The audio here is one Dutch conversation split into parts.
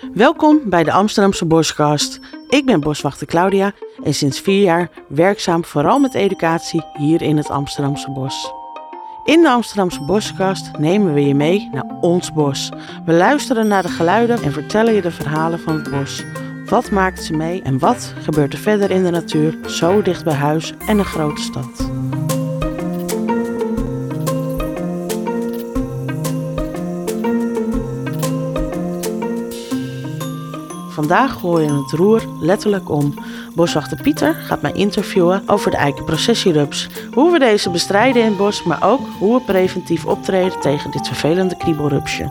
Welkom bij de Amsterdamse Boskast. Ik ben boswachter Claudia en sinds vier jaar werkzaam vooral met educatie hier in het Amsterdamse bos. In de Amsterdamse Boskast nemen we je mee naar ons bos. We luisteren naar de geluiden en vertellen je de verhalen van het bos. Wat maakt ze mee en wat gebeurt er verder in de natuur, zo dicht bij huis en een grote stad? Vandaag gooien we het roer letterlijk om. Boswachter Pieter gaat mij interviewen over de eikenprocessierups. Hoe we deze bestrijden in het bos, maar ook hoe we preventief optreden tegen dit vervelende kriebelrupsje.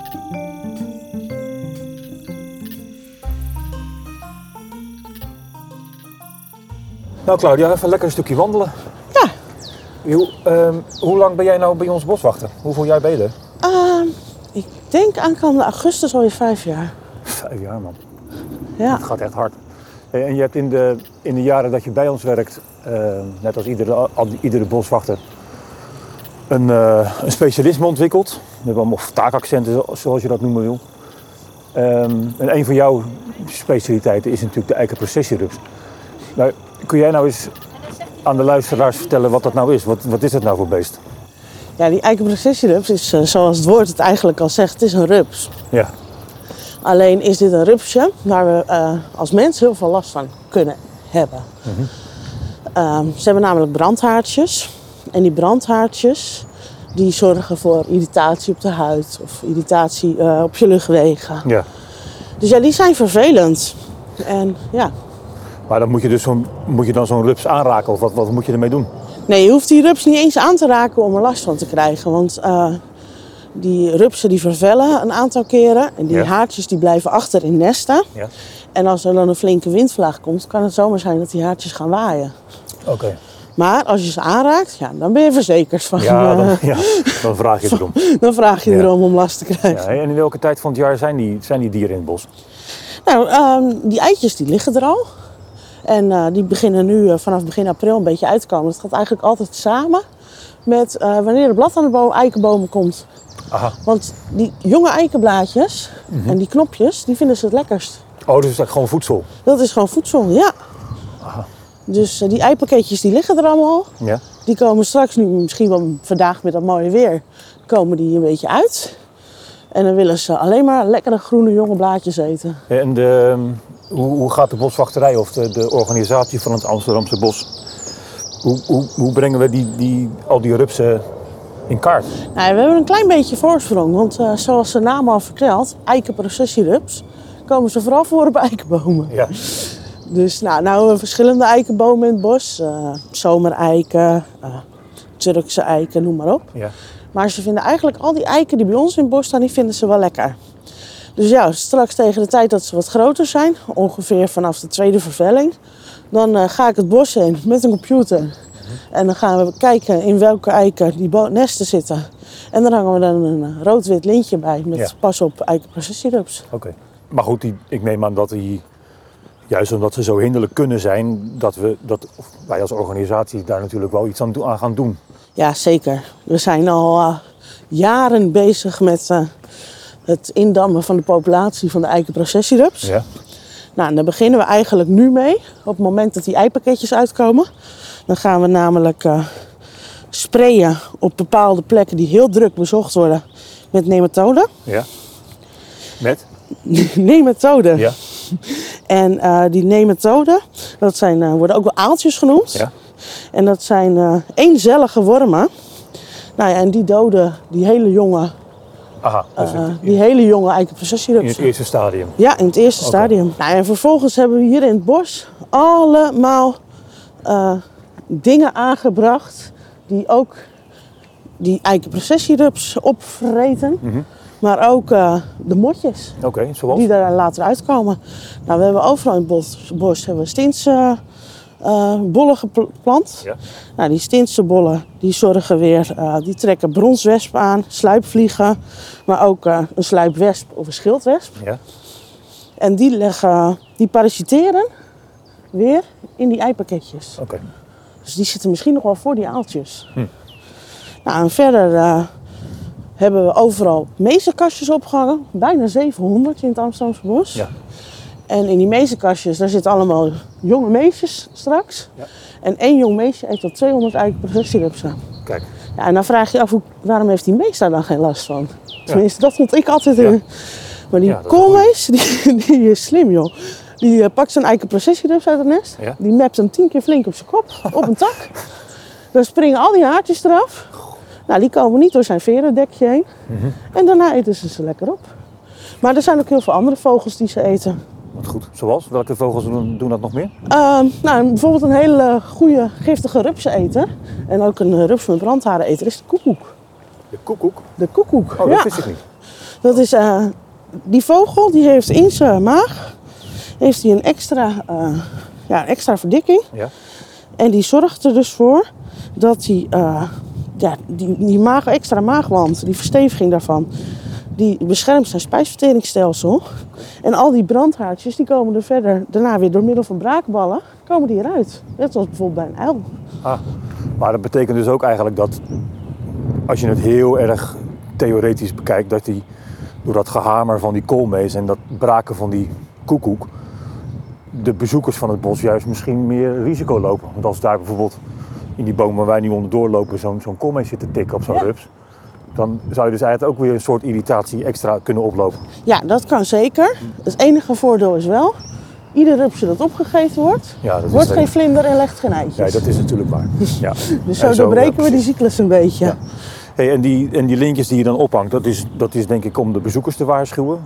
Nou Claudia, even lekker een stukje wandelen. Ja. Hoe, ehm, hoe lang ben jij nou bij ons boswachter? Hoeveel jaar ben je er? Ehm, ik denk aankomende augustus alweer vijf jaar. Vijf jaar man. Ja. Het gaat echt hard. Eh, En je hebt in de, in de jaren dat je bij ons werkt, eh, net als iedere, al- iedere boswachter, een, eh, een specialisme ontwikkeld. We hebben allemaal taakaccenten, zoals je dat noemen wil. Ehm, en een van jouw specialiteiten is natuurlijk de eikenprocessierups. Nou, kun jij nou eens aan de luisteraars vertellen wat dat nou is? Wat, wat is dat nou voor beest? ja, die eikenprocessierups is zoals het woord het eigenlijk al zegt, het is een rups. Ja, Alleen is dit een rupsje waar we eh, als mens heel veel last van kunnen hebben. Ehm, ze hebben namelijk brandhaartjes. En die brandhaartjes die zorgen voor irritatie op de huid of irritatie eh, op je luchtwegen. ja. Dus ja, die zijn vervelend. En ja, Maar dan moet je, dus zo'n, moet je dan zo'n rups aanraken of wat, wat moet je ermee doen? nee, je hoeft die rups niet eens aan te raken om er last van te krijgen. Want eh, die rupsen die vervellen een aantal keren. En die Ja. haartjes die blijven achter in nesten. Ja. En als er dan een flinke windvlaag komt, kan het zomaar zijn dat die haartjes gaan waaien. Oké. Maar als je ze aanraakt, ja, dan ben je verzekerd van. Ja, eh, dan, ja, dan vraag je erom. dan vraag je erom om last te krijgen. Ja, en in welke tijd van het jaar zijn die, zijn die dieren in het bos? Nou, ehm, die eitjes die liggen er al. En eh, die beginnen nu eh, vanaf begin april een beetje uit te komen. Het gaat eigenlijk altijd samen met eh, wanneer de blad aan de boom, eikenbomen komt. Aha. Want die jonge eikenblaadjes Mhm. en die knopjes, die vinden ze het lekkerst. Oh, dus is dat gewoon voedsel? Dat is gewoon voedsel, ja. Dus eh, die eipakketjes die liggen er allemaal. Ja. Die komen straks nu, misschien wel vandaag met dat mooie weer, komen die een beetje uit. En dan willen ze alleen maar lekkere groene jonge blaadjes eten. En de, ehm, hoe, hoe gaat de boswachterij of de, de organisatie van het Amsterdamse bos? Hoe, hoe, hoe brengen we die, die, al die rupsen in kaart? Nou, we hebben een klein beetje voorsprong, want eh, zoals de naam al vertelt, eikenprocessierups, komen ze vooral voor op eikenbomen. Ja. Dus nou, nou hebben we verschillende eikenbomen in het bos. eh, zomereiken, eh, Turkse eiken, noem maar op. ja. Maar ze vinden eigenlijk al die eiken die bij ons in het bos staan, die vinden ze wel lekker. Dus ja, straks tegen de tijd dat ze wat groter zijn, ongeveer vanaf de tweede vervelling, dan eh, ga ik het bos in met een computer. En dan gaan we kijken in welke eiken die nesten zitten. En dan hangen we dan een eh, rood-wit lintje bij met Ja. pas op eikenprocessierups. Oké. Maar goed, die, ik neem aan dat die, juist omdat ze zo hinderlijk kunnen zijn, dat, we, dat wij als organisatie daar natuurlijk wel iets aan, gaan doen. Ja, zeker. We zijn al eh, jaren bezig met het indammen van de populatie van de eikenprocessierups. Ja. Nou, en daar beginnen we eigenlijk nu mee. Op het moment dat die eipakketjes uitkomen. Dan gaan we namelijk eh, sprayen op bepaalde plekken die heel druk bezocht worden met nematoden. Ja. Met? nematoden. Ja. En eh, die nematoden, dat zijn, eh, worden ook wel aaltjes genoemd. Ja. En dat zijn eenzellige wormen. Nou ja, en die doden die hele jonge, Aha. Dus eh, het- die hele jonge in het eerste stadium. Ja, in het eerste stadium. Nou, en vervolgens hebben we hier in het bos allemaal eh, dingen aangebracht die ook die eikenprocessierups opvreten. Mhm. Maar ook eh, de motjes Oké, zoals? die daar later uitkomen. Nou, we hebben overal in het bos, bos hebben we stinse eh, bollen geplant. Ja. Nou, die stinse bollen die zorgen weer, eh, die trekken bronswespen aan, sluipvliegen, maar ook eh, een sluipwesp of een schildwesp. Ja. En die, leggen, die parasiteren weer in die eipakketjes. Oké. Dus die zitten misschien nog wel voor die aaltjes. Hm. Nou, en verder hebben we overal meesterkastjes opgehangen. Bijna 700 in het Amsterdamse bos. Ja. En in die meesterkastjes, daar zitten allemaal jonge meisjes straks. Ja. En één jong meisje eet tot 200 eikenprocessierupsen. Kijk. Ja, en dan vraag je je af, hoe, waarom heeft die mees daar dan geen last van? Tenminste, dat vond ik altijd. in. Maar die Ja, dat is een koolmees, die, die is slim joh. Die eh, pakt zijn eikenprocessierups uit het nest. Die mept hem tien keer flink op zijn kop, op een tak. Dan springen al die haartjes eraf. Nou, die komen niet door zijn verendekje heen. Mhm. En daarna eten ze ze lekker op. Maar er zijn ook heel veel andere vogels die ze eten. Zoals? Welke vogels doen, doen dat nog meer? Ehm, nou, bijvoorbeeld een hele goede giftige rupseneter. En ook een eh, rups met brandhareneter is de koekoek. De koekoek. De koekoek, Oh, dat ja. wist ik niet. Dat is, eh, die vogel die heeft in zijn maag heeft hij een extra, eh, ja, extra verdikking. Ja. En die zorgt er dus voor dat die, eh, ja, die, die maag, extra maagwand, die versteviging daarvan, die beschermt zijn spijsverteringsstelsel. En al die brandhaartjes die komen er verder daarna weer door middel van braakballen, komen die eruit. Net zoals bijvoorbeeld bij een uil. Ah, maar dat betekent dus ook eigenlijk dat als je het heel erg theoretisch bekijkt, dat die door dat gehamer van die koolmees en dat braken van die koekoek, de bezoekers van het bos juist misschien meer risico lopen. Want als daar bijvoorbeeld in die boom waar wij nu onderdoor lopen zo'n zo'n koolmees zit te tikken op zo'n Ja. rups, dan zou je dus eigenlijk ook weer een soort irritatie extra kunnen oplopen. Ja, dat kan zeker. Het enige voordeel is wel, ieder rupsje dat opgegeten wordt, Ja, dat wordt geen vlinder en legt geen eitjes. Ja, dat is natuurlijk waar. Ja. Dus zo En doorbreken ja, we die cyclus een beetje. Ja. Hey, en, die, en die lintjes die je dan ophangt, dat is, dat is denk ik om de bezoekers te waarschuwen?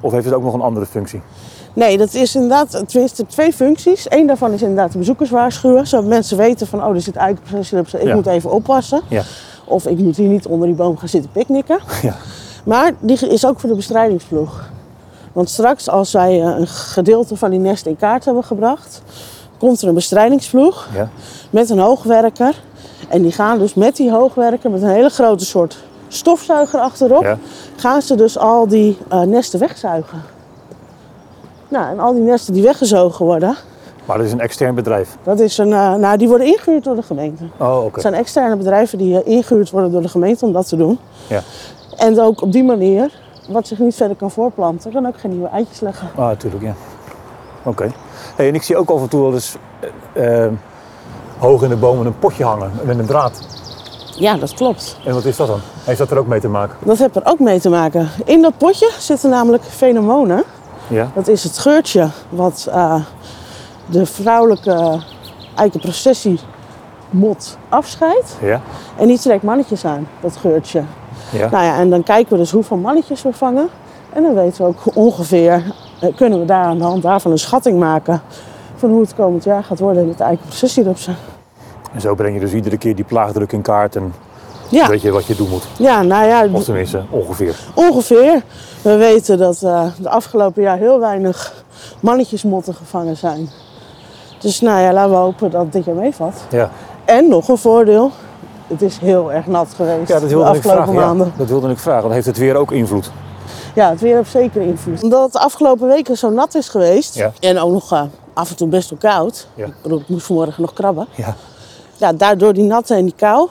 Of heeft het ook nog een andere functie? Nee, dat is inderdaad tenminste twee functies. Eén daarvan is inderdaad de bezoekers waarschuwen. Zodat mensen weten van, oh, er zit eikenprocessierups, ik Ja. moet even oppassen. Ja. Of ik moet hier niet onder die boom gaan zitten picknicken. Ja. Maar die is ook voor de bestrijdingsploeg. Want straks, als wij eh, een gedeelte van die nest in kaart hebben gebracht, komt er een bestrijdingsploeg Ja. met een hoogwerker. En die gaan dus met die hoogwerker, met een hele grote soort stofzuiger achterop, Ja. gaan ze dus al die eh, nesten wegzuigen. Nou, en al die nesten die weggezogen worden, Maar dat is een extern bedrijf. dat is een, eh, nou, die worden ingehuurd door de gemeente. Oh, oké. Het zijn externe bedrijven die eh, ingehuurd worden door de gemeente om dat te doen. Ja. En ook op die manier, wat zich niet verder kan voorplanten, kan ook geen nieuwe eitjes leggen. Ah, natuurlijk, ja. Oké. Hey, en ik zie ook af en toe wel eens eh, hoog in de bomen een potje hangen met een draad. Ja, dat klopt. En wat is dat dan? Heeft dat er ook mee te maken? Dat heeft er ook mee te maken. In dat potje zitten namelijk feromonen. Ja. Dat is het geurtje wat de vrouwelijke eikenprocessiemot afscheidt. Ja. En die trekt mannetjes aan, dat geurtje. Ja. Nou ja, en dan kijken we dus hoeveel mannetjes we vangen. En dan weten we ook ongeveer, eh, kunnen we daar aan de hand daarvan een schatting maken van hoe het komend jaar gaat worden met de eikenprocessierupsen. En zo breng je dus iedere keer die plaagdruk in kaart en Ja, weet je wat je doen moet. ja, nou ja, Of tenminste, ongeveer. ongeveer. We weten dat eh, de afgelopen jaar heel weinig mannetjesmotten gevangen zijn. Dus nou ja, laten we hopen dat dit jaar meevalt. Ja, En nog een voordeel, het is heel erg nat geweest ja dat de wilde ik afgelopen vragen. Ja, maanden. dat wilde ik vragen. Dan heeft het weer ook invloed. Ja, het weer heeft zeker invloed. Omdat het de afgelopen weken zo nat is geweest Ja. en ook nog eh, af en toe best wel koud. Ja. Ik ik moest vanmorgen nog krabben. Ja. Ja, daardoor die natte en die kou,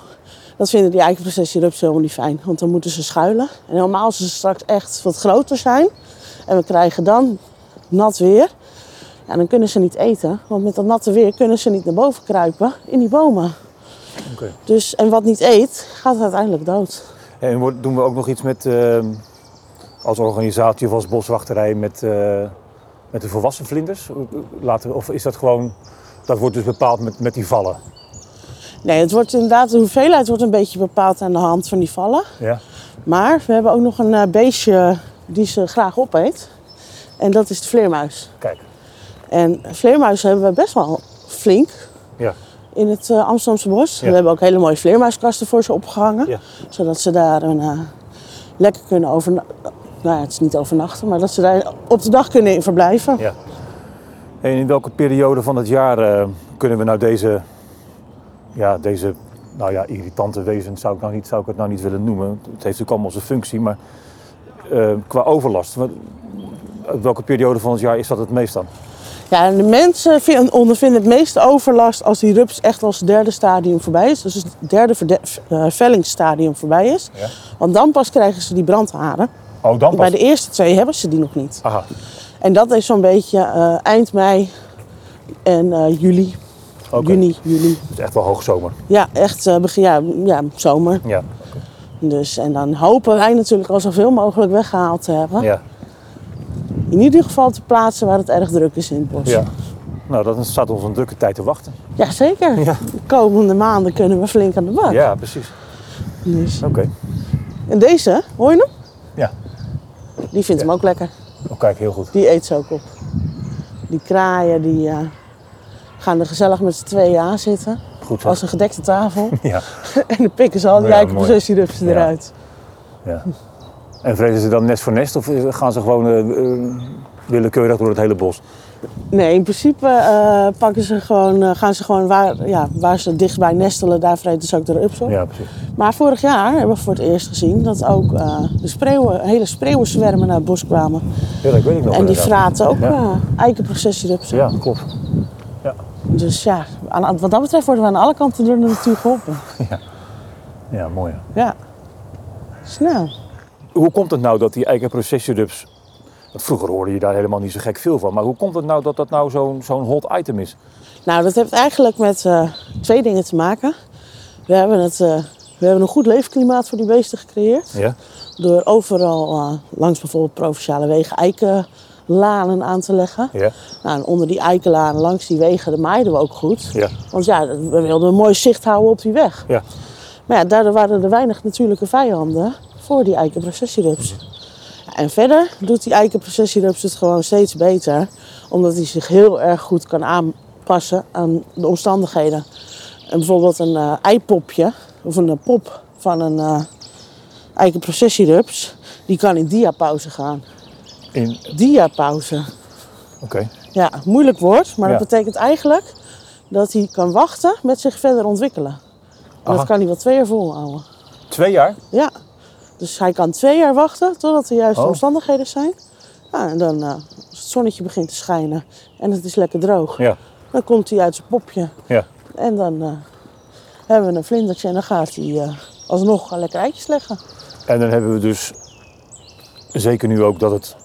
dat vinden die eikenprocessierupsen helemaal niet fijn. Want dan moeten ze schuilen. En helemaal als ze straks echt wat groter zijn en we krijgen dan nat weer, ja, dan kunnen ze niet eten. Want met dat natte weer kunnen ze niet naar boven kruipen in die bomen. Oké. Dus, en wat niet eet, gaat uiteindelijk dood. En doen we ook nog iets met, eh, als organisatie of als boswachterij met, eh, met de volwassen vlinders? Laten, of is dat gewoon, dat wordt dus bepaald met, met die vallen? Nee, het wordt inderdaad, de hoeveelheid wordt een beetje bepaald aan de hand van die vallen. Ja. Maar we hebben ook nog een eh, beestje die ze graag opeet. En dat is de vleermuis. Kijk. En vleermuizen hebben we best wel flink Ja. in het eh, Amsterdamse bos. Ja. We hebben ook hele mooie vleermuiskasten voor ze opgehangen. Ja. Zodat ze daar een, eh, lekker kunnen overnachten. Nou ja, het is niet overnachten, maar dat ze daar op de dag kunnen in verblijven. ja. En in welke periode van het jaar eh, kunnen we nou deze, ja, deze nou ja, irritante wezens, zou ik, nou niet, zou ik het nou niet willen noemen. Het heeft natuurlijk allemaal zijn functie, maar qua overlast. uit welke periode van het jaar is dat het meest dan? Ja, en de mensen vin- ondervinden het meeste overlast als die rups echt als het derde stadium voorbij is. Dus het derde verde- eh, vellingsstadium voorbij is. Ja. Want dan pas krijgen ze die brandharen. Oh, dan Bij pas. de eerste twee hebben ze die nog niet. Aha, En dat is zo'n beetje eh, eind mei en eh, juli. Juni, juli. Het is echt wel hoogzomer. Ja, echt begin, ja, ja, zomer. Ja. Dus, en dan hopen wij natuurlijk al zoveel mogelijk weggehaald te hebben. Ja. In ieder geval te plaatsen waar het erg druk is in het bos. ja. Nou, dat staat ons een drukke tijd te wachten. Ja, zeker. Ja. De komende maanden kunnen we flink aan de bak. Ja, precies. Dus. Oké. En deze, hoor je hem? Ja. Die vindt hem ook lekker. Oh, kijk, heel goed. Die eet ze ook op. Die kraaien die eh, gaan er gezellig met z'n tweeën aan zitten. Goed zo. Als een gedekte tafel. Ja. en dan pikken ze al die Ja. Ja. eruit. ja. En vrezen ze dan nest voor nest of gaan ze gewoon eh, eh, willekeurig door het hele bos? Nee, in principe eh, pakken ze gewoon, gaan ze gewoon waar, ja, waar ze dichtbij nestelen, daar vreten ze ook de rups op. Ja, precies. Maar vorig jaar hebben we voor het eerst gezien dat ook eh, de spreeuwen, hele spreeuwenzwermen naar het bos kwamen. Ja, dat weet ik nog en die fraten ook Ja. eikenprocessierupsen. Ja, klopt. Dus ja, aan, wat dat betreft worden we aan alle kanten door de natuur geholpen. Ja, mooi. ja. Ja. Snel. Hoe komt het nou dat die eikenprocessierups... Want vroeger hoorde je daar helemaal niet zo gek veel van. Maar hoe komt het nou dat dat nou zo'n zo'n hot item is? Nou, dat heeft eigenlijk met eh, twee dingen te maken. We hebben, het, eh, we hebben een goed leefklimaat voor die beesten gecreëerd. Ja? Door overal eh, langs bijvoorbeeld provinciale wegen eikenlanen aan te leggen. Ja? Nou, en onder die eikenlanen, langs die wegen, dat maaiden we ook goed. Ja. Want ja, we wilden een mooi zicht houden op die weg. Ja. Maar ja, daardoor waren er weinig natuurlijke vijanden voor die eikenprocessierups. En verder doet die eikenprocessierups het gewoon steeds beter. Omdat hij zich heel erg goed kan aanpassen aan de omstandigheden. En bijvoorbeeld een eh, eipopje, of een eh, pop van een eh eikenprocessierups, die kan in diapauze gaan. In... Diapauze. Oké. Ja, moeilijk woord, maar Ja. dat betekent eigenlijk dat hij kan wachten met zich verder ontwikkelen. En Aha. dat kan hij wel twee jaar volhouden. Twee jaar? Ja, dus hij kan twee jaar wachten totdat de juiste Oh. omstandigheden zijn. Ja, en dan, eh, als het zonnetje begint te schijnen en het is lekker droog, Ja. dan komt hij uit zijn popje. Ja. En dan eh, hebben we een vlindertje en dan gaat hij eh, alsnog lekker eitjes leggen. En dan hebben we dus zeker nu ook dat het,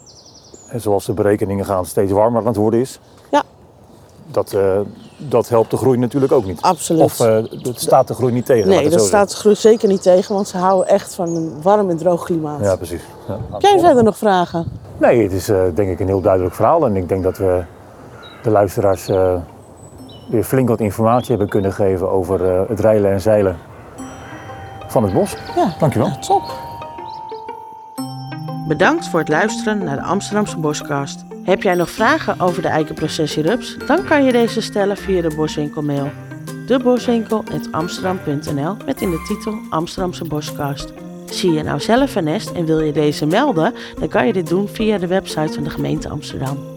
zoals de berekeningen gaan, steeds warmer aan het worden is. Ja. Dat, dat helpt de groei natuurlijk ook niet. Absoluut. Of eh dat staat de groei niet tegen. nee, dat staat de groei zeker niet tegen, want ze houden echt van een warm en droog klimaat. Ja, precies. Ja. Heb jij verder nog vragen? Nee, het is eh, denk ik een heel duidelijk verhaal. En ik denk dat we de luisteraars eh, weer flink wat informatie hebben kunnen geven over het rijlen en zeilen van het bos. Ja, Dankjewel. ja, top. Bedankt voor het luisteren naar de Amsterdamse Boskast. Heb jij nog vragen over de eikenprocessierups? Dan kan je deze stellen via de Boswinkelmail. Deboswinkel.amsterdam.nl met in de titel Amsterdamse Boskast. Zie je nou zelf een nest en wil je deze melden? Dan kan je dit doen via de website van de gemeente Amsterdam.